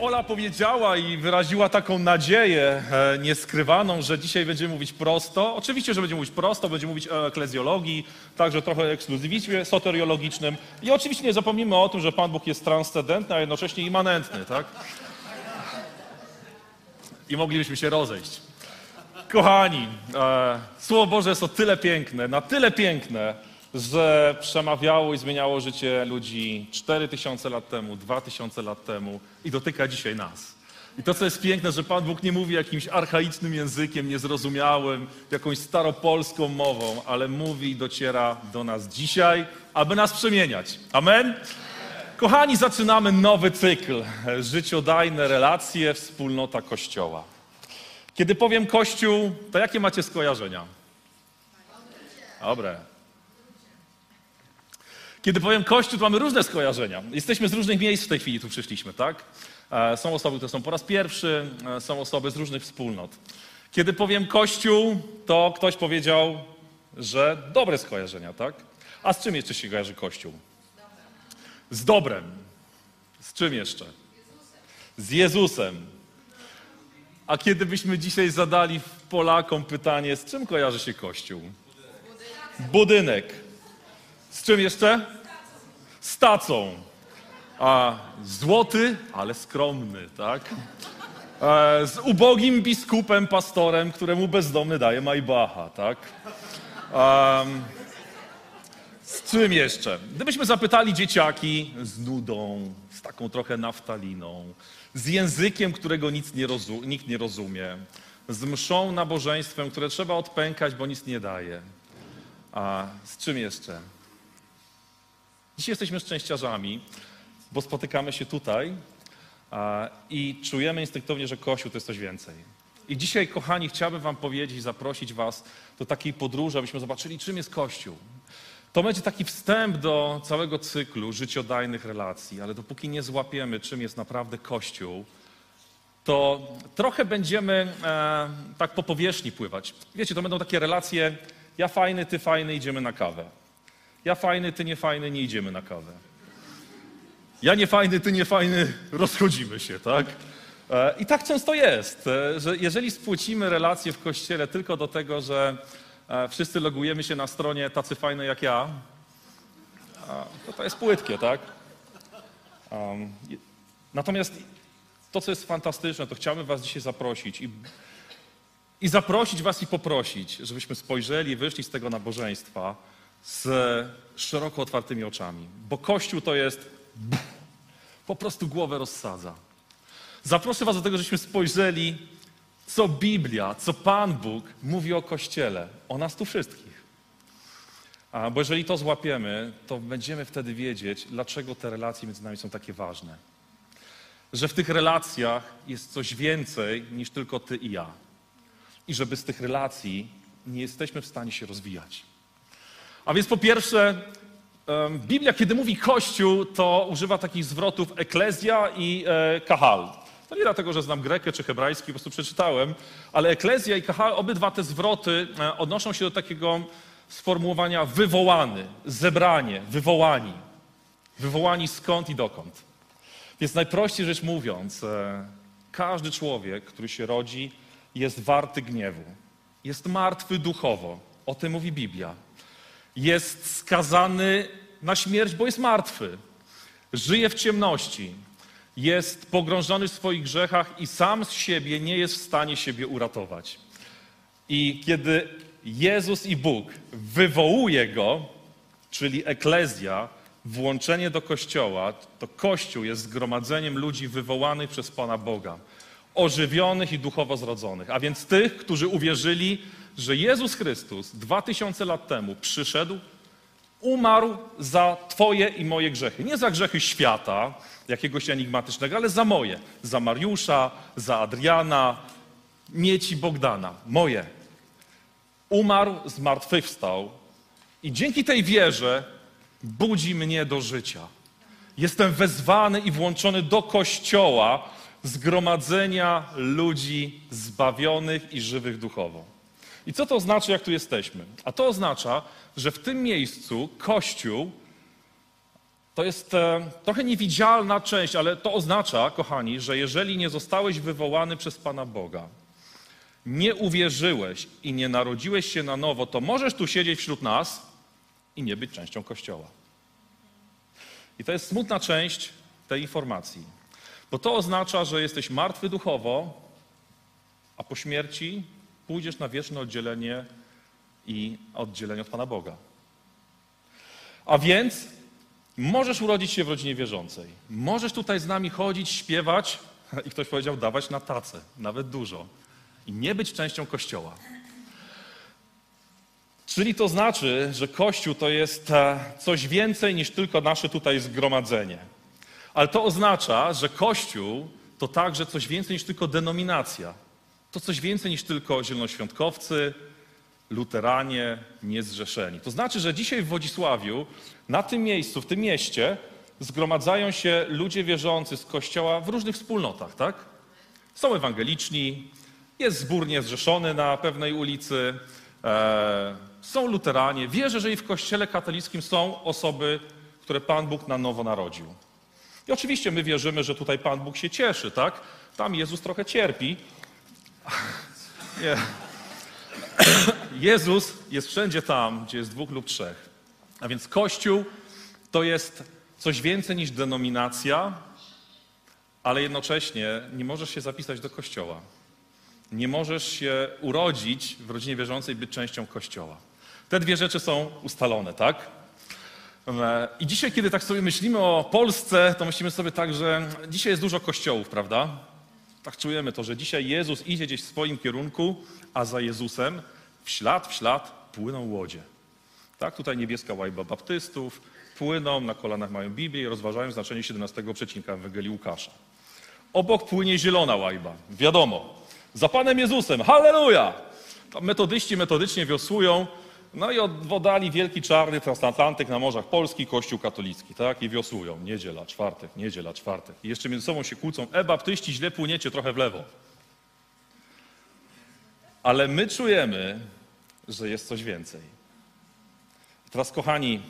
Ola powiedziała i wyraziła taką nadzieję e, nieskrywaną, że dzisiaj będziemy mówić prosto. Oczywiście, że będziemy mówić prosto, będziemy mówić o eklezjologii, także trochę o ekskluzywizmie soteriologicznym. I oczywiście nie zapomnimy o tym, że Pan Bóg jest transcendentny, a jednocześnie immanentny, tak? I moglibyśmy się rozejść. Kochani, e, Słowo Boże jest o tyle piękne, na tyle piękne, że przemawiało i zmieniało życie ludzi 4000 lat temu, 2000 lat temu i dotyka dzisiaj nas. I to, co jest piękne, że Pan Bóg nie mówi jakimś archaicznym językiem, niezrozumiałym, jakąś staropolską mową, ale mówi i dociera do nas dzisiaj, aby nas przemieniać. Amen? Kochani, zaczynamy nowy cykl. Życiodajne relacje, wspólnota Kościoła. Kiedy powiem Kościół, to jakie macie skojarzenia? Dobre. Kiedy powiem Kościół, to mamy różne skojarzenia. Jesteśmy z różnych miejsc w tej chwili, tu przyszliśmy, tak? E, są osoby, które są po raz pierwszy, e, są osoby z różnych wspólnot. Kiedy powiem Kościół, to ktoś powiedział, że dobre skojarzenia, tak? A z czym jeszcze się kojarzy Kościół? Z dobrem. Z czym jeszcze? Z Jezusem. A kiedy byśmy dzisiaj zadali Polakom pytanie, z czym kojarzy się Kościół? Budynek. Z czym jeszcze? Z tacą. A, złoty, ale skromny, tak? E, z ubogim biskupem, pastorem, któremu bezdomny daje Majbacha, tak? Um, z czym jeszcze? Gdybyśmy zapytali dzieciaki z nudą, z taką trochę naftaliną, z językiem, którego nic nie nikt nie rozumie, z mszą nabożeństwem, które trzeba odpękać, bo nic nie daje. A z czym jeszcze? Dzisiaj jesteśmy szczęściarzami, bo spotykamy się tutaj i czujemy instynktownie, że Kościół to jest coś więcej. I dzisiaj, kochani, chciałbym Wam powiedzieć, zaprosić Was do takiej podróży, abyśmy zobaczyli, czym jest Kościół. To będzie taki wstęp do całego cyklu życiodajnych relacji, ale dopóki nie złapiemy, czym jest naprawdę Kościół, to trochę będziemy e, tak po powierzchni pływać. Wiecie, to będą takie relacje, ja fajny, ty fajny, idziemy na kawę. Ja fajny, ty niefajny, nie idziemy na kawę. Ja niefajny, ty niefajny, rozchodzimy się, tak? E, I tak często jest, e, że jeżeli spłucimy relacje w kościele tylko do tego, że e, wszyscy logujemy się na stronie tacy fajne jak ja, to to jest płytkie, tak? Natomiast to, co jest fantastyczne, to chciałbym was dzisiaj zaprosić i, i zaprosić was i poprosić, żebyśmy spojrzeli wyszli z tego nabożeństwa z szeroko otwartymi oczami, bo Kościół to jest po prostu głowę rozsadza. Zaproszę Was do tego, żebyśmy spojrzeli, co Biblia, co Pan Bóg mówi o Kościele, o nas tu wszystkich. A, bo jeżeli to złapiemy, to będziemy wtedy wiedzieć, dlaczego te relacje między nami są takie ważne. Że w tych relacjach jest coś więcej niż tylko Ty i ja. I że bez tych relacji nie jesteśmy w stanie się rozwijać. A więc po pierwsze, Biblia, kiedy mówi Kościół, to używa takich zwrotów eklezja i e, kahal. To nie dlatego, że znam grekę czy hebrajski, po prostu przeczytałem, ale eklezja i kahal, obydwa te zwroty e, odnoszą się do takiego sformułowania wywołany, zebranie, wywołani. Wywołani skąd i dokąd. Więc najprościej rzecz mówiąc, e, każdy człowiek, który się rodzi, jest warty gniewu. Jest martwy duchowo. O tym mówi Biblia jest skazany na śmierć, bo jest martwy. Żyje w ciemności, jest pogrążony w swoich grzechach i sam z siebie nie jest w stanie siebie uratować. I kiedy Jezus i Bóg wywołuje go, czyli eklezja, włączenie do kościoła, to kościół jest zgromadzeniem ludzi wywołanych przez Pana Boga, ożywionych i duchowo zrodzonych, a więc tych, którzy uwierzyli, że Jezus Chrystus dwa tysiące lat temu przyszedł, umarł za Twoje i moje grzechy. Nie za grzechy świata, jakiegoś enigmatycznego, ale za moje. Za Mariusza, za Adriana, Mieci Bogdana, moje. Umarł, zmartwychwstał i dzięki tej wierze budzi mnie do życia. Jestem wezwany i włączony do kościoła, zgromadzenia ludzi zbawionych i żywych duchowo. I co to oznacza, jak tu jesteśmy? A to oznacza, że w tym miejscu Kościół to jest e, trochę niewidzialna część, ale to oznacza, kochani, że jeżeli nie zostałeś wywołany przez Pana Boga, nie uwierzyłeś i nie narodziłeś się na nowo, to możesz tu siedzieć wśród nas i nie być częścią Kościoła. I to jest smutna część tej informacji, bo to oznacza, że jesteś martwy duchowo, a po śmierci pójdziesz na wieczne oddzielenie i oddzielenie od Pana Boga. A więc możesz urodzić się w rodzinie wierzącej. Możesz tutaj z nami chodzić, śpiewać i ktoś powiedział dawać na tacę, nawet dużo. I nie być częścią Kościoła. Czyli to znaczy, że Kościół to jest e, coś więcej niż tylko nasze tutaj zgromadzenie. Ale to oznacza, że Kościół to także coś więcej niż tylko denominacja. To coś więcej niż tylko zielonoświątkowcy, luteranie, niezrzeszeni. To znaczy, że dzisiaj w Wodzisławiu, na tym miejscu, w tym mieście, zgromadzają się ludzie wierzący z Kościoła w różnych wspólnotach, tak? Są ewangeliczni, jest zbór niezrzeszony na pewnej ulicy, e, są luteranie. Wierzę, że i w Kościele katolickim są osoby, które Pan Bóg na nowo narodził. I oczywiście my wierzymy, że tutaj Pan Bóg się cieszy, tak? Tam Jezus trochę cierpi. Nie. Jezus jest wszędzie tam, gdzie jest dwóch lub trzech. A więc Kościół to jest coś więcej niż denominacja, ale jednocześnie nie możesz się zapisać do Kościoła. Nie możesz się urodzić w rodzinie wierzącej, być częścią Kościoła. Te dwie rzeczy są ustalone, tak? I dzisiaj, kiedy tak sobie myślimy o Polsce, to myślimy sobie tak, że dzisiaj jest dużo kościołów, prawda? Tak czujemy to, że dzisiaj Jezus idzie gdzieś w swoim kierunku, a za Jezusem w ślad w ślad płyną łodzie. Tak, tutaj niebieska łajba baptystów, płyną, na kolanach mają Biblię i rozważają znaczenie 17 przecinka Ewangelii Łukasza. Obok płynie zielona łajba, wiadomo, za Panem Jezusem, halleluja! Tam metodyści metodycznie wiosłują, no i odwodali wielki czarny transatlantyk na morzach Polski, Kościół katolicki, tak? I wiosłują. Niedziela, czwartek, niedziela, czwartek. I jeszcze między sobą się kłócą. E, baptyści, źle płyniecie trochę w lewo. Ale my czujemy, że jest coś więcej. Teraz, kochani,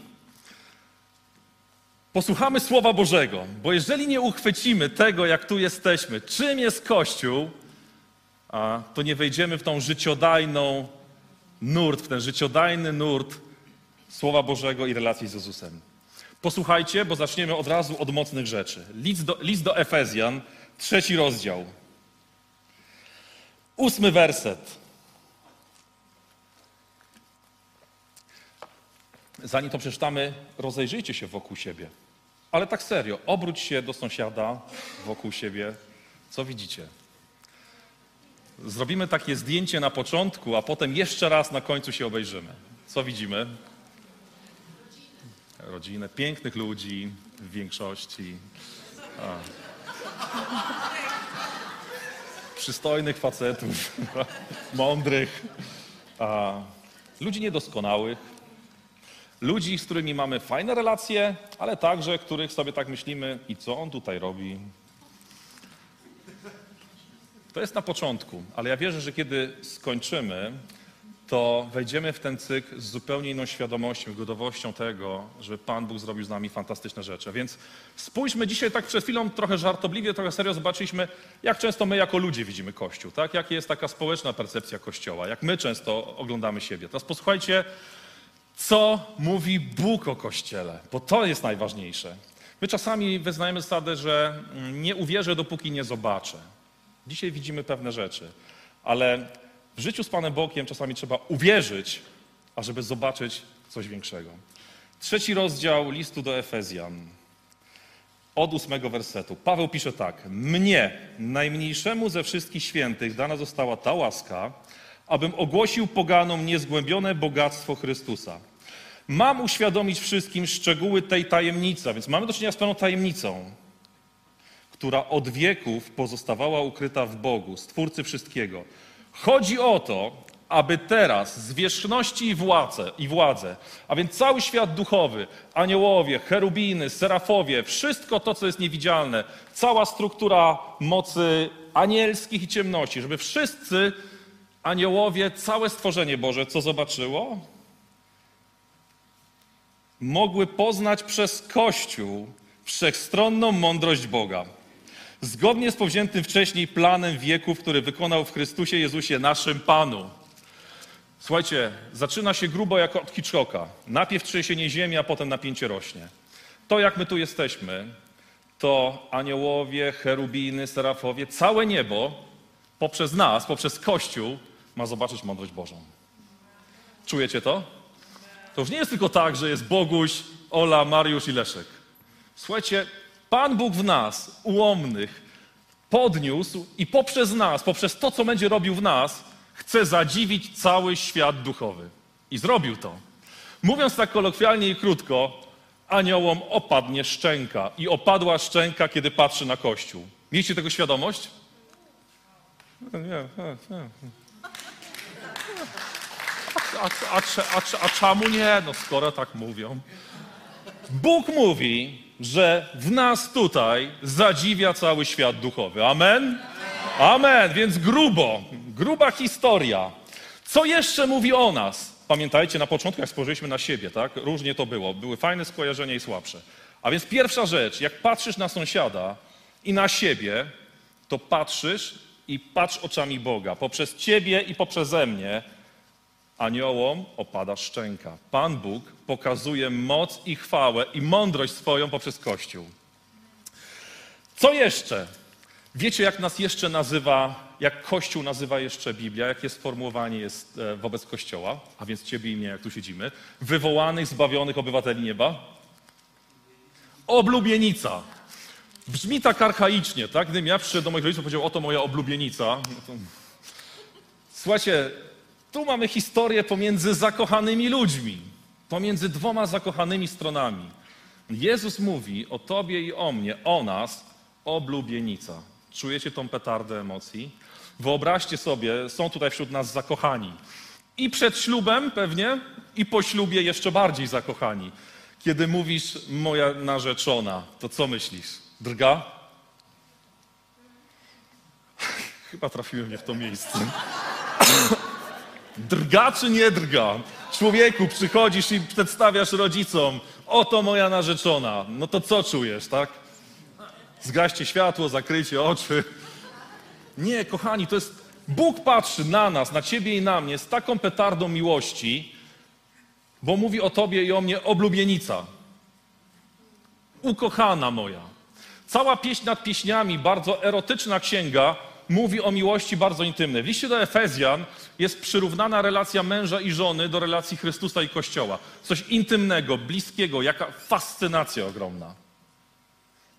posłuchamy Słowa Bożego, bo jeżeli nie uchwycimy tego, jak tu jesteśmy, czym jest Kościół, to nie wejdziemy w tą życiodajną nurt, w ten życiodajny nurt Słowa Bożego i relacji z Jezusem. Posłuchajcie, bo zaczniemy od razu od mocnych rzeczy. List do, list do Efezjan, trzeci rozdział. Ósmy werset. Zanim to przeczytamy, rozejrzyjcie się wokół siebie. Ale tak serio, obróć się do sąsiada wokół siebie. Co widzicie? Zrobimy takie zdjęcie na początku, a potem jeszcze raz na końcu się obejrzymy. Co widzimy? Rodzinę pięknych ludzi w większości. A. Przystojnych facetów, mądrych, a. ludzi niedoskonałych, ludzi, z którymi mamy fajne relacje, ale także których sobie tak myślimy, i co on tutaj robi, to jest na początku, ale ja wierzę, że kiedy skończymy, to wejdziemy w ten cykl z zupełnie inną świadomością, gotowością tego, że Pan Bóg zrobił z nami fantastyczne rzeczy. Więc spójrzmy dzisiaj tak przed chwilą trochę żartobliwie, trochę serio zobaczyliśmy, jak często my jako ludzie widzimy Kościół, tak? Jaka jest taka społeczna percepcja Kościoła, jak my często oglądamy siebie. Teraz posłuchajcie, co mówi Bóg o Kościele, bo to jest najważniejsze. My czasami wyznajemy zasadę, że nie uwierzę, dopóki nie zobaczę. Dzisiaj widzimy pewne rzeczy, ale w życiu z Panem Bogiem czasami trzeba uwierzyć, ażeby zobaczyć coś większego. Trzeci rozdział listu do Efezjan, od ósmego wersetu. Paweł pisze tak: Mnie, najmniejszemu ze wszystkich świętych, dana została ta łaska, abym ogłosił poganom niezgłębione bogactwo Chrystusa. Mam uświadomić wszystkim szczegóły tej tajemnicy, więc mamy do czynienia z pewną tajemnicą która od wieków pozostawała ukryta w Bogu, Stwórcy wszystkiego. Chodzi o to, aby teraz zwierzchności i władze, i władze, a więc cały świat duchowy, aniołowie, cherubiny, serafowie, wszystko to, co jest niewidzialne, cała struktura mocy anielskich i ciemności, żeby wszyscy aniołowie, całe stworzenie Boże, co zobaczyło, mogły poznać przez Kościół wszechstronną mądrość Boga. Zgodnie z powziętym wcześniej planem wieków, który wykonał w Chrystusie Jezusie, naszym Panu. Słuchajcie, zaczyna się grubo jak od Hitchcocka. Najpierw trzęsienie ziemi, a potem napięcie rośnie. To, jak my tu jesteśmy, to aniołowie, cherubiny, serafowie, całe niebo poprzez nas, poprzez Kościół ma zobaczyć mądrość Bożą. Czujecie to? To już nie jest tylko tak, że jest Boguś, Ola, Mariusz i Leszek. Słuchajcie, Pan Bóg w nas, ułomnych, podniósł i poprzez nas, poprzez to, co będzie robił w nas, chce zadziwić cały świat duchowy. I zrobił to. Mówiąc tak kolokwialnie i krótko, aniołom opadnie szczęka. I opadła szczęka, kiedy patrzy na Kościół. Mieliście tego świadomość? Nie, nie. A, a, a, a czemu nie? No skoro tak mówią. Bóg mówi, że w nas tutaj zadziwia cały świat duchowy. Amen? Amen. Więc grubo, gruba historia. Co jeszcze mówi o nas? Pamiętajcie, na początku, jak spojrzeliśmy na siebie, tak? Różnie to było. Były fajne skojarzenia i słabsze. A więc pierwsza rzecz, jak patrzysz na sąsiada i na siebie, to patrzysz i patrz oczami Boga. Poprzez ciebie i poprzeze mnie aniołom opada szczęka. Pan Bóg pokazuje moc i chwałę i mądrość swoją poprzez Kościół. Co jeszcze? Wiecie, jak nas jeszcze nazywa, jak Kościół nazywa jeszcze Biblia, jakie sformułowanie jest e, wobec Kościoła, a więc ciebie i mnie, jak tu siedzimy, wywołanych, zbawionych obywateli nieba? Oblubienica. Brzmi tak archaicznie, tak? Gdybym ja przyszedł do moich rodziców i powiedział, oto moja oblubienica. No. Słuchajcie, tu mamy historię pomiędzy zakochanymi ludźmi, pomiędzy dwoma zakochanymi stronami. Jezus mówi o tobie i o mnie, o nas, oblubienica. Czujecie tą petardę emocji? Wyobraźcie sobie, są tutaj wśród nas zakochani. I przed ślubem pewnie, i po ślubie jeszcze bardziej zakochani. Kiedy mówisz moja narzeczona, to co myślisz? Drga? Chyba trafiłem nie w to miejsce. Drga czy nie drga? Człowieku, przychodzisz i przedstawiasz rodzicom, oto moja narzeczona. No to co czujesz, tak? Zgaście światło, zakryjcie oczy. Nie, kochani, to jest. Bóg patrzy na nas, na ciebie i na mnie z taką petardą miłości, bo mówi o tobie i o mnie oblubienica. Ukochana moja. Cała pieśń nad pieśniami, bardzo erotyczna księga, mówi o miłości bardzo intymnej. W liście do Efezjan jest przyrównana relacja męża i żony do relacji Chrystusa i Kościoła. Coś intymnego, bliskiego, jaka fascynacja ogromna.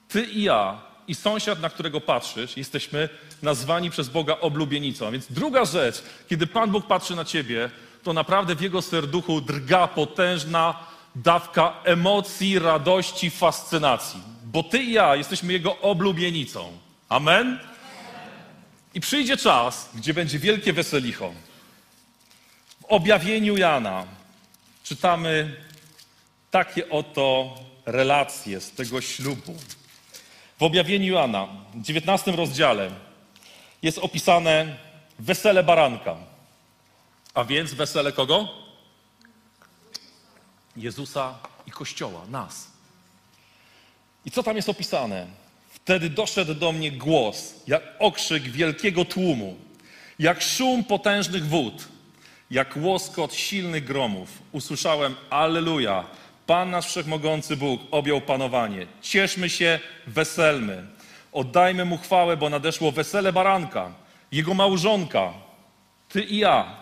Ty i ja i sąsiad, na którego patrzysz, jesteśmy nazwani przez Boga oblubienicą. A więc druga rzecz, kiedy Pan Bóg patrzy na ciebie, to naprawdę w jego serduchu drga potężna dawka emocji, radości, fascynacji. Bo ty i ja jesteśmy jego oblubienicą. Amen? I przyjdzie czas, gdzie będzie wielkie weselicho. W objawieniu Jana czytamy takie oto relacje z tego ślubu. W objawieniu Jana, w 19 rozdziale, jest opisane wesele baranka. A więc wesele kogo? Jezusa i Kościoła, nas. I co tam jest opisane? Wtedy doszedł do mnie głos, jak okrzyk wielkiego tłumu, jak szum potężnych wód, jak łoskot silnych gromów. Usłyszałem, Alleluja, Pan nasz Wszechmogący Bóg objął panowanie. Cieszmy się, weselmy. Oddajmy Mu chwałę, bo nadeszło wesele baranka, Jego małżonka, Ty i ja.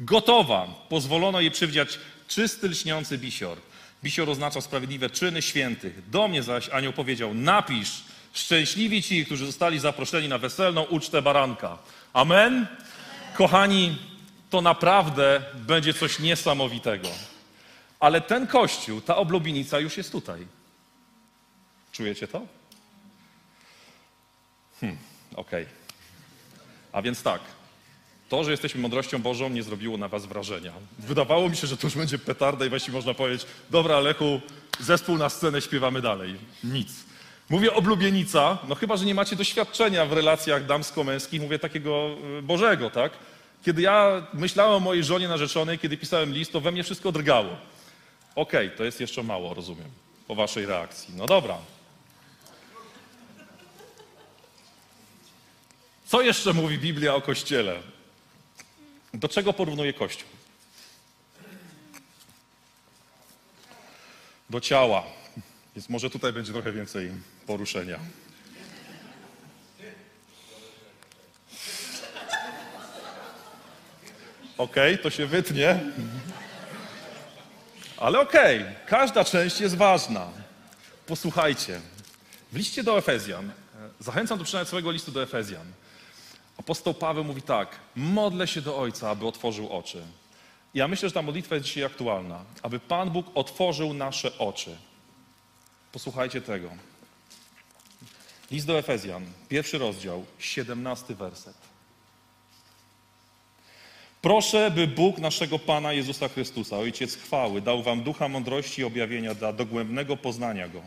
Gotowa, pozwolono jej przywdziać czysty, lśniący bisior. Bisior oznacza sprawiedliwe czyny świętych. Do mnie zaś anioł powiedział, napisz, szczęśliwi ci, którzy zostali zaproszeni na weselną ucztę baranka. Amen? Kochani, to naprawdę będzie coś niesamowitego. Ale ten kościół, ta oblubienica już jest tutaj. Czujecie to? Hmm, okej. A więc tak. To, że jesteśmy mądrością Bożą, nie zrobiło na was wrażenia. Wydawało mi się, że to już będzie petarda i właściwie można powiedzieć, dobra Lechu, zespół na scenę, śpiewamy dalej. Nic. Mówię oblubienica, no chyba, że nie macie doświadczenia w relacjach damsko-męskich, mówię takiego y, Bożego, tak? Kiedy ja myślałem o mojej żonie narzeczonej, kiedy pisałem list, to we mnie wszystko drgało. Okej, to jest jeszcze mało, rozumiem, po waszej reakcji. No dobra. Co jeszcze mówi Biblia o Kościele? Do czego porównuje Kościół? Do ciała. Więc może tutaj będzie trochę więcej poruszenia. Okej, to się wytnie. Ale okej, każda część jest ważna. Posłuchajcie. W liście do Efezjan, zachęcam do przeczytania całego listu do Efezjan. Apostoł Paweł mówi tak: modlę się do Ojca, aby otworzył oczy. Ja myślę, że ta modlitwa jest dzisiaj aktualna, aby Pan Bóg otworzył nasze oczy. Posłuchajcie tego. List do Efezjan, pierwszy rozdział, siedemnasty werset. Proszę, by Bóg naszego Pana Jezusa Chrystusa, Ojciec chwały, dał wam ducha mądrości i objawienia dla dogłębnego poznania Go.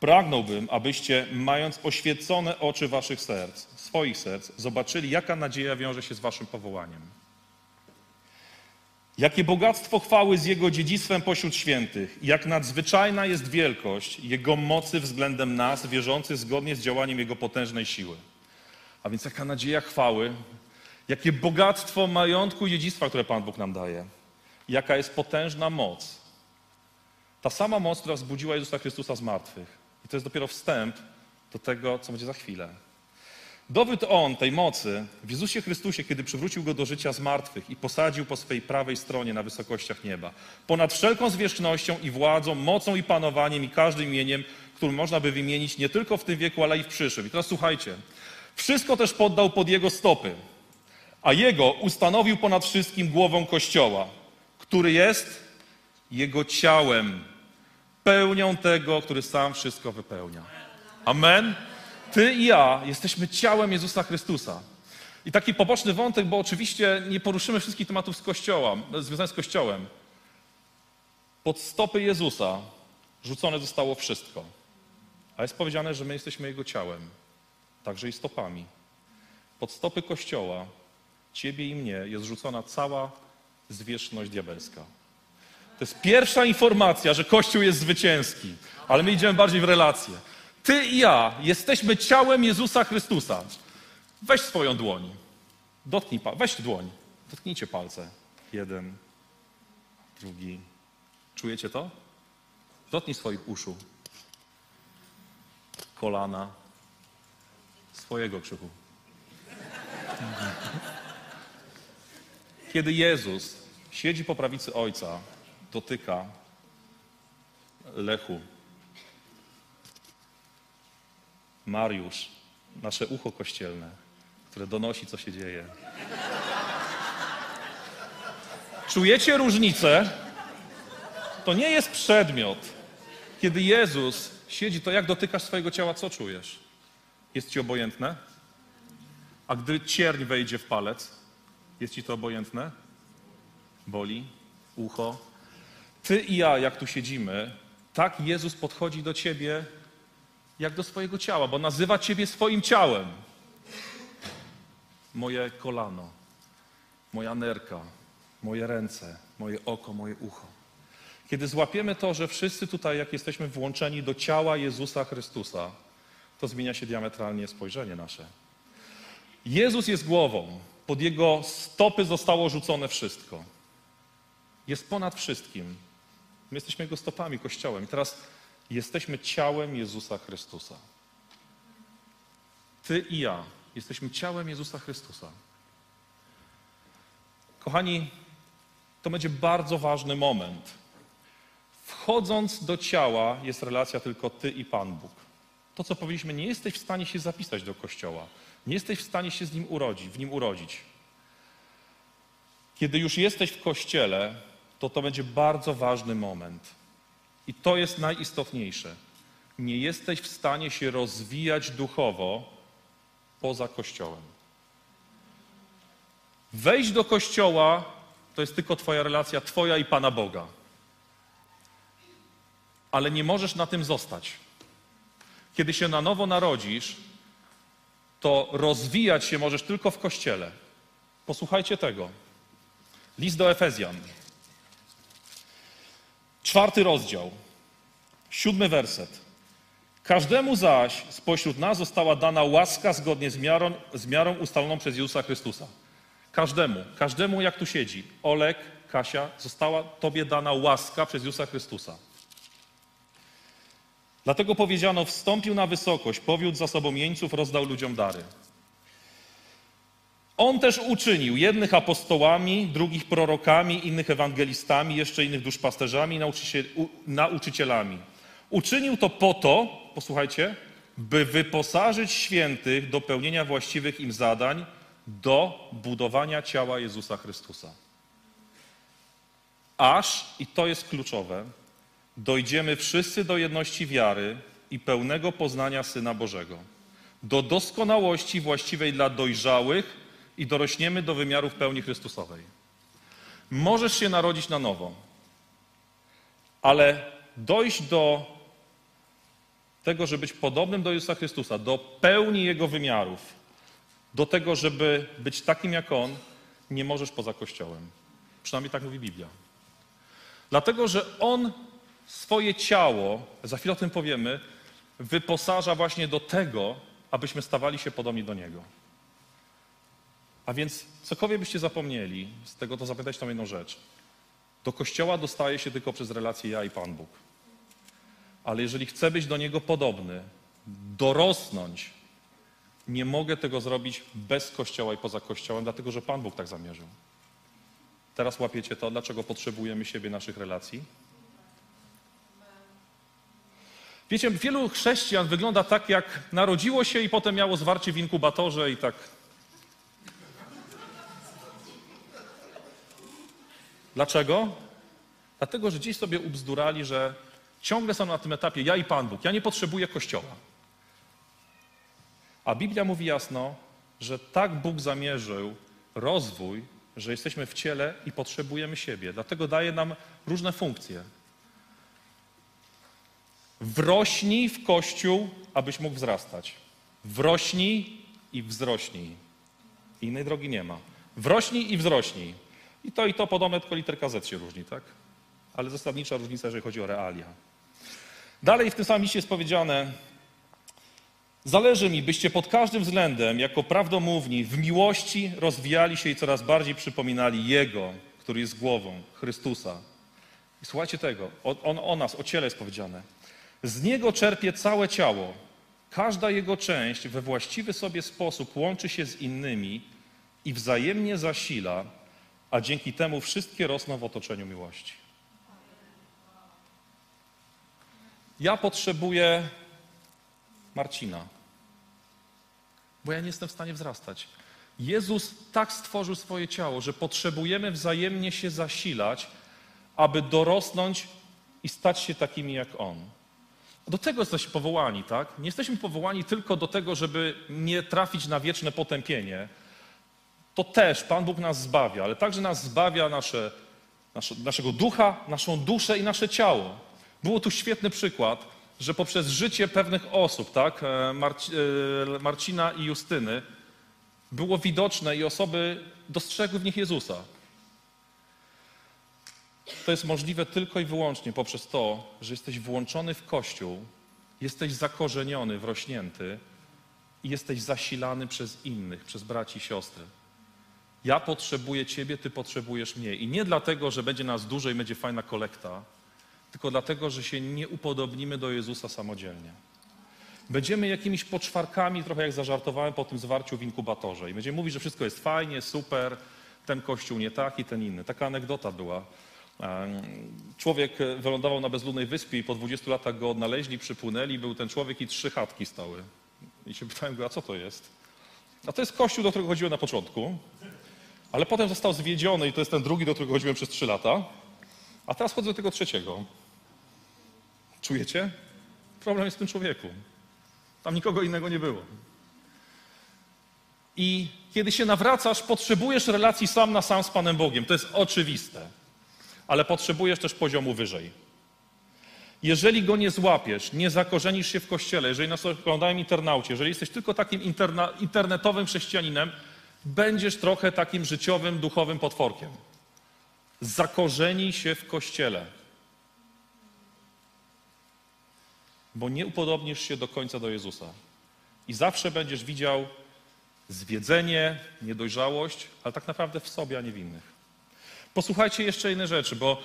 Pragnąłbym, abyście, mając oświecone oczy waszych serc, swoich serc, zobaczyli, jaka nadzieja wiąże się z waszym powołaniem. Jakie bogactwo chwały z Jego dziedzictwem pośród świętych, jak nadzwyczajna jest wielkość Jego mocy względem nas, wierzących zgodnie z działaniem Jego potężnej siły. A więc jaka nadzieja chwały, jakie bogactwo majątku i dziedzictwa, które Pan Bóg nam daje. Jaka jest potężna moc. Ta sama moc, która wzbudziła Jezusa Chrystusa z martwych. I to jest dopiero wstęp do tego, co będzie za chwilę. Dowód on tej mocy w Jezusie Chrystusie, kiedy przywrócił go do życia z martwych i posadził po swej prawej stronie na wysokościach nieba. Ponad wszelką zwierzchnością i władzą, mocą i panowaniem i każdym imieniem, którym można by wymienić nie tylko w tym wieku, ale i w przyszłym. I teraz słuchajcie. Wszystko też poddał pod jego stopy, a jego ustanowił ponad wszystkim głową Kościoła, który jest jego ciałem, pełnią tego, który sam wszystko wypełnia. Amen. Ty i ja jesteśmy ciałem Jezusa Chrystusa. I taki poboczny wątek, bo oczywiście nie poruszymy wszystkich tematów z Kościoła, związanych z Kościołem. Pod stopy Jezusa rzucone zostało wszystko. A jest powiedziane, że my jesteśmy Jego ciałem, także i stopami. Pod stopy Kościoła, Ciebie i mnie, jest rzucona cała zwierzchność diabelska. To jest pierwsza informacja, że Kościół jest zwycięski, ale my idziemy bardziej w relacje. Ty i ja jesteśmy ciałem Jezusa Chrystusa. Weź swoją dłoń. Dotknij, weź dłoń. Dotknijcie palce. Jeden, drugi. Czujecie to? Dotknij swoich uszu. Kolana. Swojego krzyku. Kiedy Jezus siedzi po prawicy Ojca, dotyka Lechu, Mariusz, nasze ucho kościelne, które donosi, co się dzieje. Czujecie różnicę? To nie jest przedmiot. Kiedy Jezus siedzi, to jak dotykasz swojego ciała, co czujesz? Jest ci obojętne? A gdy cierń wejdzie w palec, jest ci to obojętne? Boli? Ucho? Ty i ja, jak tu siedzimy, tak Jezus podchodzi do ciebie jak do swojego ciała, bo nazywa Ciebie swoim ciałem. Moje kolano, moja nerka, moje ręce, moje oko, moje ucho. Kiedy złapiemy to, że wszyscy tutaj, jak jesteśmy włączeni do ciała Jezusa Chrystusa, to zmienia się diametralnie spojrzenie nasze. Jezus jest głową, pod Jego stopy zostało rzucone wszystko. Jest ponad wszystkim. My jesteśmy Jego stopami, Kościołem. I teraz Jesteśmy ciałem Jezusa Chrystusa. Ty i ja jesteśmy ciałem Jezusa Chrystusa. Kochani, to będzie bardzo ważny moment. Wchodząc do ciała jest relacja tylko Ty i Pan Bóg. To, co powiedzieliśmy, nie jesteś w stanie się zapisać do Kościoła. Nie jesteś w stanie się z nim urodzić, w nim urodzić. Kiedy już jesteś w Kościele, to to będzie bardzo ważny moment. I to jest najistotniejsze. Nie jesteś w stanie się rozwijać duchowo, poza Kościołem. Wejść do Kościoła to jest tylko Twoja relacja, Twoja i Pana Boga. Ale nie możesz na tym zostać. Kiedy się na nowo narodzisz, to rozwijać się możesz tylko w Kościele. Posłuchajcie tego. List do Efezjan. Czwarty rozdział. Siódmy werset. Każdemu zaś spośród nas została dana łaska zgodnie z miarą, z miarą ustaloną przez Jezusa Chrystusa. Każdemu, każdemu jak tu siedzi, Olek, Kasia, została Tobie dana łaska przez Jezusa Chrystusa. Dlatego powiedziano, wstąpił na wysokość, powiódł za sobą jeńców, rozdał ludziom dary. On też uczynił jednych apostołami, drugich prorokami, innych ewangelistami, jeszcze innych duszpasterzami, nauczycielami. Uczynił to po to, posłuchajcie, by wyposażyć świętych do pełnienia właściwych im zadań, do budowania ciała Jezusa Chrystusa. Aż, i to jest kluczowe, dojdziemy wszyscy do jedności wiary i pełnego poznania Syna Bożego, do doskonałości właściwej dla dojrzałych i dorośniemy do wymiarów pełni Chrystusowej. Możesz się narodzić na nowo, ale dojść do tego, żeby być podobnym do Jezusa Chrystusa, do pełni Jego wymiarów, do tego, żeby być takim jak On, nie możesz poza Kościołem. Przynajmniej tak mówi Biblia. Dlatego, że On swoje ciało, za chwilę o tym powiemy, wyposaża właśnie do tego, abyśmy stawali się podobni do Niego. A więc cokolwiek byście zapomnieli, z tego to zapytać tam jedną rzecz. Do Kościoła dostaje się tylko przez relację ja i Pan Bóg. Ale jeżeli chcę być do Niego podobny, dorosnąć, nie mogę tego zrobić bez Kościoła i poza Kościołem, dlatego że Pan Bóg tak zamierzył. Teraz łapiecie to, dlaczego potrzebujemy siebie, naszych relacji? Wiecie, wielu chrześcijan wygląda tak, jak narodziło się i potem miało zwarcie w inkubatorze i tak. Dlaczego? Dlatego, że dziś sobie ubzdurali, że ciągle są na tym etapie ja i Pan Bóg. Ja nie potrzebuję kościoła. A Biblia mówi jasno, że tak Bóg zamierzył rozwój, że jesteśmy w ciele i potrzebujemy siebie. Dlatego daje nam różne funkcje. Wrośnij w kościół, abyś mógł wzrastać. Wrośnij i wzrośnij. Innej drogi nie ma. Wrośnij i wzrośnij. I to i to podobne, tylko literka Z się różni, tak? Ale zasadnicza różnica, jeżeli chodzi o realia. Dalej w tym samym liście jest powiedziane, Zależy mi, byście pod każdym względem, jako prawdomówni, w miłości rozwijali się i coraz bardziej przypominali Jego, który jest głową, Chrystusa. I słuchajcie tego, o, on, o nas, o ciele jest powiedziane. Z Niego czerpie całe ciało. Każda Jego część we właściwy sobie sposób łączy się z innymi i wzajemnie zasila, a dzięki temu wszystkie rosną w otoczeniu miłości. Ja potrzebuję Marcina, bo ja nie jestem w stanie wzrastać. Jezus tak stworzył swoje ciało, że potrzebujemy wzajemnie się zasilać, aby dorosnąć i stać się takimi jak On. Do tego jesteśmy powołani, tak? Nie jesteśmy powołani tylko do tego, żeby nie trafić na wieczne potępienie. To też Pan Bóg nas zbawia, ale także nas zbawia nasze, nasze, naszego ducha, naszą duszę i nasze ciało. Było tu świetny przykład że poprzez życie pewnych osób, tak, e, Marci, e, Marcina i Justyny, było widoczne i osoby dostrzegły w nich Jezusa. To jest możliwe tylko i wyłącznie poprzez to, że jesteś włączony w Kościół, jesteś zakorzeniony, wrośnięty i jesteś zasilany przez innych, przez braci i siostry. Ja potrzebuję Ciebie, Ty potrzebujesz mnie. I nie dlatego, że będzie nas dużo i będzie fajna kolekta, tylko dlatego, że się nie upodobnimy do Jezusa samodzielnie. Będziemy jakimiś poczwarkami, trochę jak zażartowałem po tym zwarciu w inkubatorze. I będziemy mówić, że wszystko jest fajnie, super, ten kościół nie taki, ten inny. Taka anegdota była. Człowiek wylądował na bezludnej wyspie i po 20 latach go odnaleźli, przypłynęli, był ten człowiek i trzy chatki stały. I się pytałem go, a co to jest? A to jest kościół, do którego chodziłem na początku, ale potem został zwiedziony i to jest ten drugi, do którego chodziłem przez trzy lata. A teraz chodzę do tego trzeciego. Czujecie? Problem jest w tym człowieku. Tam nikogo innego nie było. I kiedy się nawracasz, potrzebujesz relacji sam na sam z Panem Bogiem. To jest oczywiste. Ale potrzebujesz też poziomu wyżej. Jeżeli go nie złapiesz, nie zakorzenisz się w kościele, jeżeli nas oglądają internauci, jeżeli jesteś tylko takim interna, internetowym chrześcijaninem, będziesz trochę takim życiowym, duchowym potworkiem. Zakorzenij się w kościele. Bo nie upodobnisz się do końca do Jezusa. I zawsze będziesz widział zwiedzenie, niedojrzałość, ale tak naprawdę w sobie, a nie w innych. Posłuchajcie jeszcze inne rzeczy, bo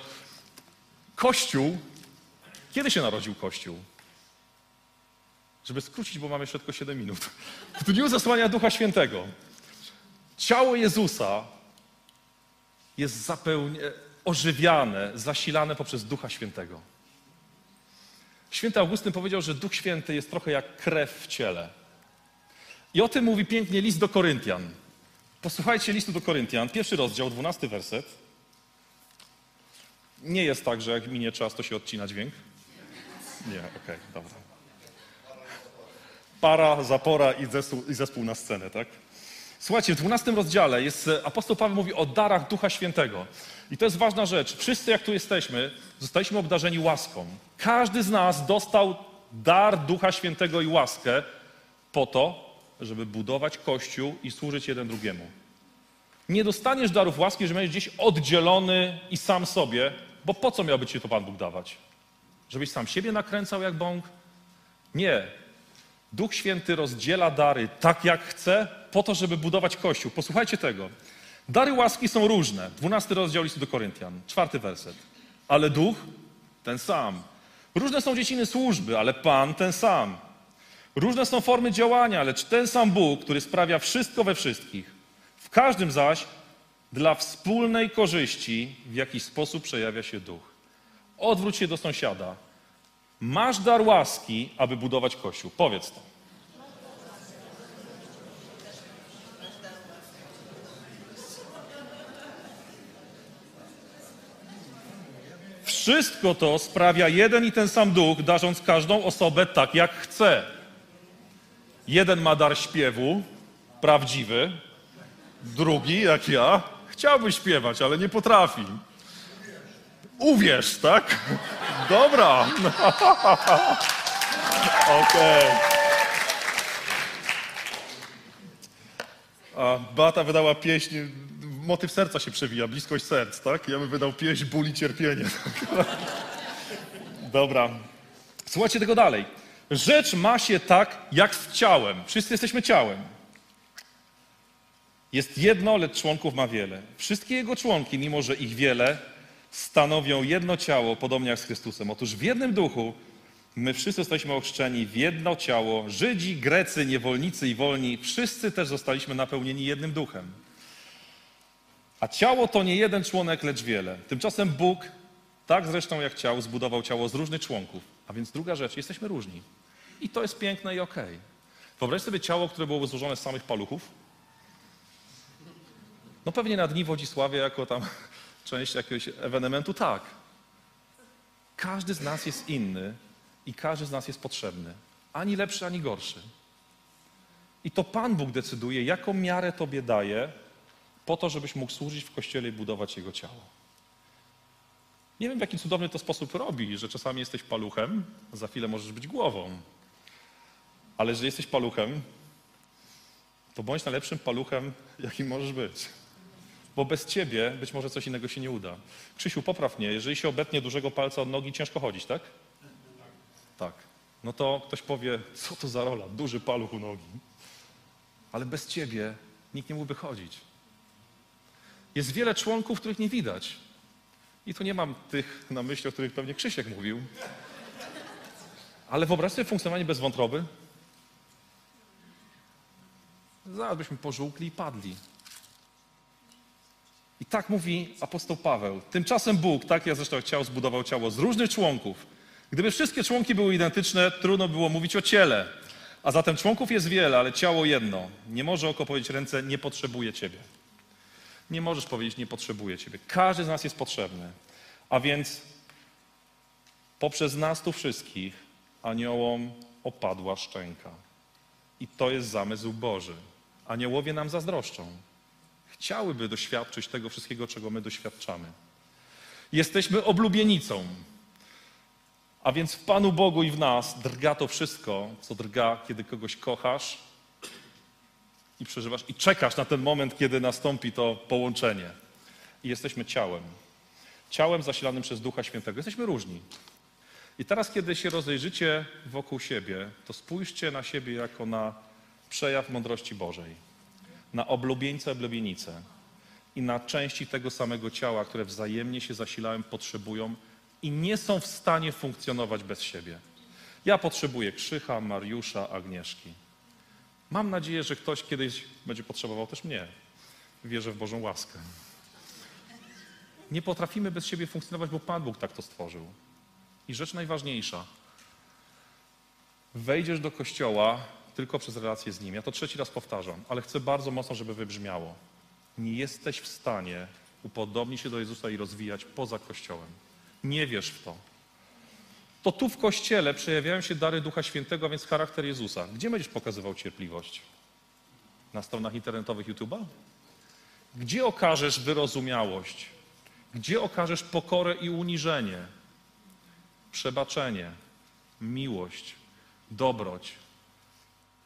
Kościół, kiedy się narodził Kościół? Żeby skrócić, bo mamy jeszcze tylko 7 minut. W dniu zasłania Ducha Świętego. Ciało Jezusa jest zapełnie ożywiane, zasilane poprzez Ducha Świętego. Święty Augustyn powiedział, że Duch Święty jest trochę jak krew w ciele. I o tym mówi pięknie list do Koryntian. Posłuchajcie listu do Koryntian, pierwszy rozdział, dwunasty werset. Nie jest tak, że jak minie czas, to się odcina dźwięk? Nie, okej, okay, dobra. Para, zapora i zespół, i zespół na scenę, tak? Słuchajcie, w 12 rozdziale jest, apostoł Paweł mówi o darach Ducha Świętego. I to jest ważna rzecz. Wszyscy, jak tu jesteśmy, zostaliśmy obdarzeni łaską. Każdy z nas dostał dar Ducha Świętego i łaskę po to, żeby budować Kościół i służyć jeden drugiemu. Nie dostaniesz darów łaski, że będziesz gdzieś oddzielony i sam sobie, bo po co miałby ci to Pan Bóg dawać? Żebyś sam siebie nakręcał jak bąk? Nie. Duch Święty rozdziela dary tak, jak chce, po to, żeby budować Kościół. Posłuchajcie tego. Dary łaski są różne. Dwunasty rozdział listu do Koryntian, czwarty werset. Ale Duch ten sam. Różne są dziedziny służby, ale Pan ten sam. Różne są formy działania, lecz ten sam Bóg, który sprawia wszystko we wszystkich. W każdym zaś dla wspólnej korzyści w jakiś sposób przejawia się duch. Odwróć się do sąsiada. Masz dar łaski, aby budować kościół. Powiedz to. Wszystko to sprawia jeden i ten sam duch, darząc każdą osobę tak, jak chce. Jeden ma dar śpiewu, prawdziwy, drugi, jak ja, chciałby śpiewać, ale nie potrafi. Uwierz, tak? Dobra. Okej. A Beata wydała pieśń, motyw serca się przewija, bliskość serc, tak? Ja bym wydał pieśń ból i cierpienie. Dobra. Słuchajcie tego dalej. Rzecz ma się tak, jak z ciałem. Wszyscy jesteśmy ciałem. Jest jedno, lecz członków ma wiele. Wszystkie jego członki, mimo że ich wiele, stanowią jedno ciało, podobnie jak z Chrystusem. Otóż w jednym duchu my wszyscy jesteśmy ochrzczeni w jedno ciało. Żydzi, Grecy, niewolnicy i wolni, wszyscy też zostaliśmy napełnieni jednym duchem. A ciało to nie jeden członek, lecz wiele. Tymczasem Bóg, tak zresztą jak ciało, zbudował ciało z różnych członków. A więc druga rzecz, jesteśmy różni. I to jest piękne i okej. Okay. Wyobraź sobie ciało, które było złożone z samych paluchów. No pewnie na dni Wodzisławie, jako tam część jakiegoś ewenementu, tak. Każdy z nas jest inny i każdy z nas jest potrzebny. Ani lepszy, ani gorszy. I to Pan Bóg decyduje, jaką miarę Tobie daje, po to, żebyś mógł służyć w Kościele i budować Jego ciało. Nie wiem, w jaki cudowny to sposób robi, że czasami jesteś paluchem, za chwilę możesz być głową. Ale że jesteś paluchem, to bądź najlepszym paluchem, jakim możesz być. Bo bez ciebie być może coś innego się nie uda. Krzysiu, popraw mnie, jeżeli się obetnie dużego palca od nogi, ciężko chodzić, tak? Tak. No to ktoś powie, co to za rola, duży paluch u nogi. Ale bez ciebie nikt nie mógłby chodzić. Jest wiele członków, których nie widać. I tu nie mam tych na myśli, o których pewnie Krzysiek mówił. Ale wyobraź sobie funkcjonowanie bez wątroby. Zaraz byśmy pożółkli i padli. I tak mówi apostoł Paweł. Tymczasem Bóg, tak jak zresztą chciał, zbudował ciało z różnych członków. Gdyby wszystkie członki były identyczne, trudno było mówić o ciele. A zatem członków jest wiele, ale ciało jedno. Nie może oko powiedzieć ręce, nie potrzebuje Ciebie. Nie możesz powiedzieć, nie potrzebuję Ciebie. Każdy z nas jest potrzebny. A więc poprzez nas tu wszystkich aniołom opadła szczęka. I to jest zamysł Boży. Aniołowie nam zazdroszczą. Chciałyby doświadczyć tego wszystkiego, czego my doświadczamy. Jesteśmy oblubienicą. A więc w Panu Bogu i w nas drga to wszystko, co drga, kiedy kogoś kochasz i przeżywasz, i czekasz na ten moment, kiedy nastąpi to połączenie. I jesteśmy ciałem. Ciałem zasilanym przez Ducha Świętego. Jesteśmy różni. I teraz, kiedy się rozejrzycie wokół siebie, to spójrzcie na siebie jako na przejaw mądrości Bożej, na oblubieńcę, oblubienicę i na części tego samego ciała, które wzajemnie się zasilają, potrzebują i nie są w stanie funkcjonować bez siebie. Ja potrzebuję Krzycha, Mariusza, Agnieszki. Mam nadzieję, że ktoś kiedyś będzie potrzebował też mnie. Wierzę w Bożą łaskę. Nie potrafimy bez siebie funkcjonować, bo Pan Bóg tak to stworzył. I rzecz najważniejsza. Wejdziesz do kościoła tylko przez relację z Nim. Ja to trzeci raz powtarzam, ale chcę bardzo mocno, żeby wybrzmiało. Nie jesteś w stanie upodobnić się do Jezusa i rozwijać poza kościołem. Nie wierz w to. To tu w kościele przejawiają się dary Ducha Świętego, a więc charakter Jezusa. Gdzie będziesz pokazywał cierpliwość? Na stronach internetowych YouTube'a? Gdzie okażesz wyrozumiałość? Gdzie okażesz pokorę i uniżenie? Przebaczenie, miłość, dobroć.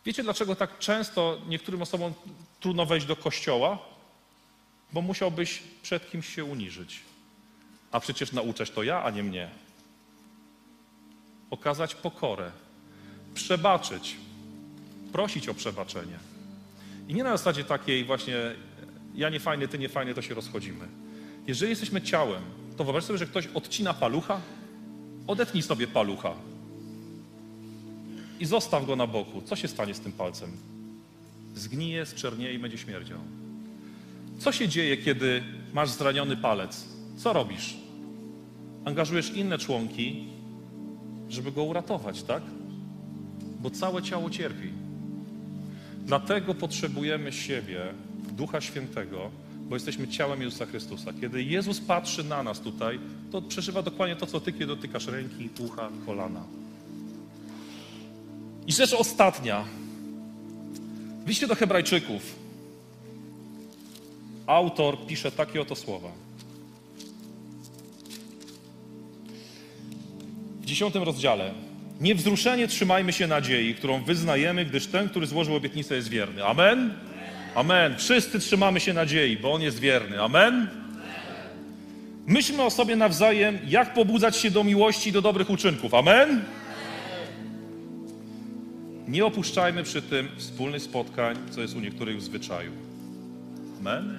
Wiecie, dlaczego tak często niektórym osobom trudno wejść do kościoła? Bo musiałbyś przed kimś się uniżyć. A przecież nauczać to ja, a nie mnie. Okazać pokorę, przebaczyć, prosić o przebaczenie. I nie na zasadzie takiej właśnie ja nie fajny, ty nie fajny, to się rozchodzimy. Jeżeli jesteśmy ciałem, to wyobraź sobie, że ktoś odcina palucha, odetnij sobie palucha i zostaw go na boku. Co się stanie z tym palcem? Zgnije, zczernieje i będzie śmierdział. Co się dzieje, kiedy masz zraniony palec? Co robisz? Angażujesz inne członki, żeby go uratować, tak? Bo całe ciało cierpi. Dlatego potrzebujemy siebie, Ducha Świętego, bo jesteśmy ciałem Jezusa Chrystusa. Kiedy Jezus patrzy na nas tutaj, to przeżywa dokładnie to, co ty, kiedy dotykasz ręki, ucha, kolana. I rzecz ostatnia. Wyjście do Hebrajczyków. Autor pisze takie oto słowa. W dziesiątym rozdziale. Niewzruszenie trzymajmy się nadziei, którą wyznajemy, gdyż ten, który złożył obietnicę, jest wierny. Amen? Amen. Wszyscy trzymamy się nadziei, bo On jest wierny. Amen? Myślmy o sobie nawzajem, jak pobudzać się do miłości i do dobrych uczynków. Amen? Nie opuszczajmy przy tym wspólnych spotkań, co jest u niektórych w zwyczaju. Amen?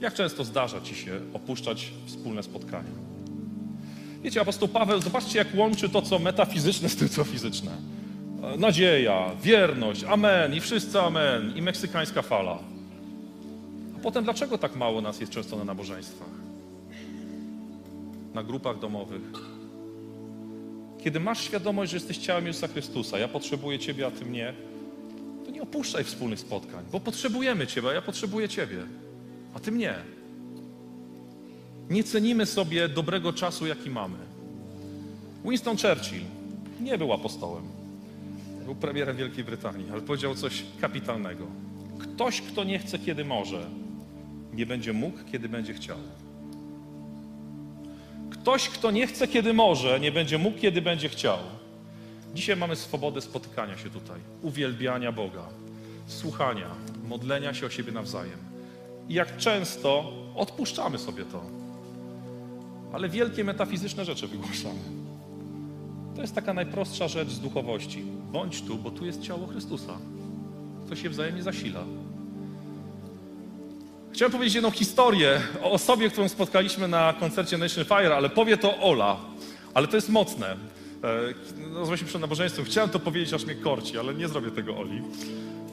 Jak często zdarza Ci się opuszczać wspólne spotkania? Wiecie, apostoł Paweł, zobaczcie, jak łączy to, co metafizyczne z tym, co fizyczne. Nadzieja, wierność, amen, i wszyscy amen, i meksykańska fala. A potem, dlaczego tak mało nas jest często na nabożeństwach? Na grupach domowych? Kiedy masz świadomość, że jesteś ciałem Jezusa Chrystusa, ja potrzebuję Ciebie, a Ty mnie, to nie opuszczaj wspólnych spotkań, bo potrzebujemy Ciebie, a ja potrzebuję Ciebie, a Ty mnie. Nie cenimy sobie dobrego czasu, jaki mamy. Winston Churchill nie był apostołem. Był premierem Wielkiej Brytanii, ale powiedział coś kapitalnego. Ktoś, kto nie chce, kiedy może, nie będzie mógł, kiedy będzie chciał. Ktoś, kto nie chce, kiedy może, nie będzie mógł, kiedy będzie chciał. Dzisiaj mamy swobodę spotykania się tutaj, uwielbiania Boga, słuchania, modlenia się o siebie nawzajem. I jak często odpuszczamy sobie to, ale wielkie metafizyczne rzeczy wygłaszamy. To jest taka najprostsza rzecz z duchowości. Bądź tu, bo tu jest ciało Chrystusa. To się wzajemnie zasila. Chciałem powiedzieć jedną historię o osobie, którą spotkaliśmy na koncercie Nation Fire, ale powie to Ola. Ale to jest mocne. Nazwę się przed nabożeństwem. Chciałem to powiedzieć, aż mnie korci, ale nie zrobię tego Oli.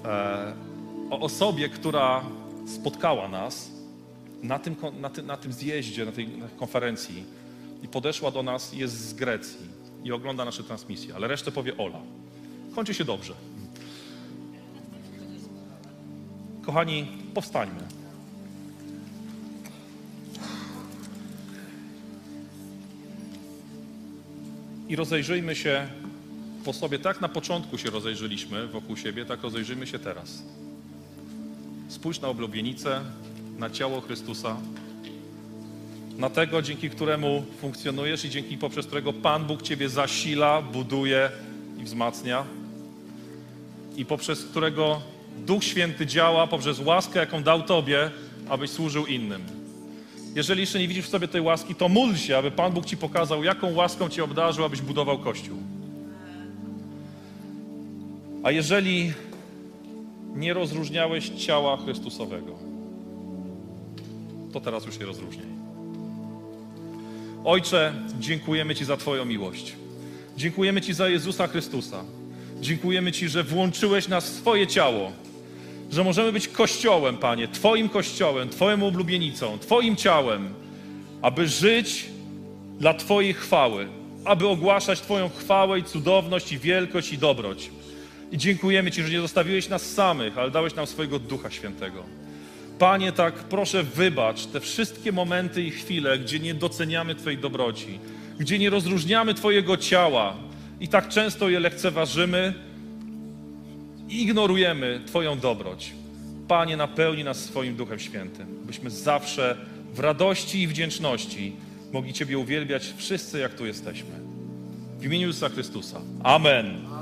E, o osobie, która spotkała nas na tym, na na tym zjeździe, na tej konferencji i podeszła do nas, jest z Grecji i ogląda nasze transmisje, ale resztę powie Ola. Kończy się dobrze. Kochani, powstańmy. I rozejrzyjmy się po sobie, tak na początku się rozejrzeliśmy wokół siebie, tak rozejrzyjmy się teraz. spójrz na oblubienicę, na ciało Chrystusa, na tego, dzięki któremu funkcjonujesz i dzięki poprzez którego Pan Bóg Ciebie zasila, buduje i wzmacnia i poprzez którego Duch Święty działa poprzez łaskę, jaką dał Tobie, abyś służył innym. Jeżeli jeszcze nie widzisz w sobie tej łaski, to módl się, aby Pan Bóg Ci pokazał, jaką łaską Cię obdarzył, abyś budował Kościół. A jeżeli nie rozróżniałeś ciała Chrystusowego, to teraz już je rozróżniaj. Ojcze, dziękujemy Ci za Twoją miłość. Dziękujemy Ci za Jezusa Chrystusa. Dziękujemy Ci, że włączyłeś nas w swoje ciało, że możemy być Kościołem, Panie, Twoim Kościołem, Twoją oblubienicą, Twoim ciałem, aby żyć dla Twojej chwały, aby ogłaszać Twoją chwałę i cudowność i wielkość i dobroć. I dziękujemy Ci, że nie zostawiłeś nas samych, ale dałeś nam swojego Ducha Świętego. Panie, tak proszę wybacz te wszystkie momenty i chwile, gdzie nie doceniamy Twojej dobroci, gdzie nie rozróżniamy Twojego ciała i tak często je lekceważymy ignorujemy Twoją dobroć. Panie, napełni nas swoim Duchem Świętym, byśmy zawsze w radości i wdzięczności mogli Ciebie uwielbiać wszyscy, jak tu jesteśmy. W imieniu Jezusa Chrystusa. Amen.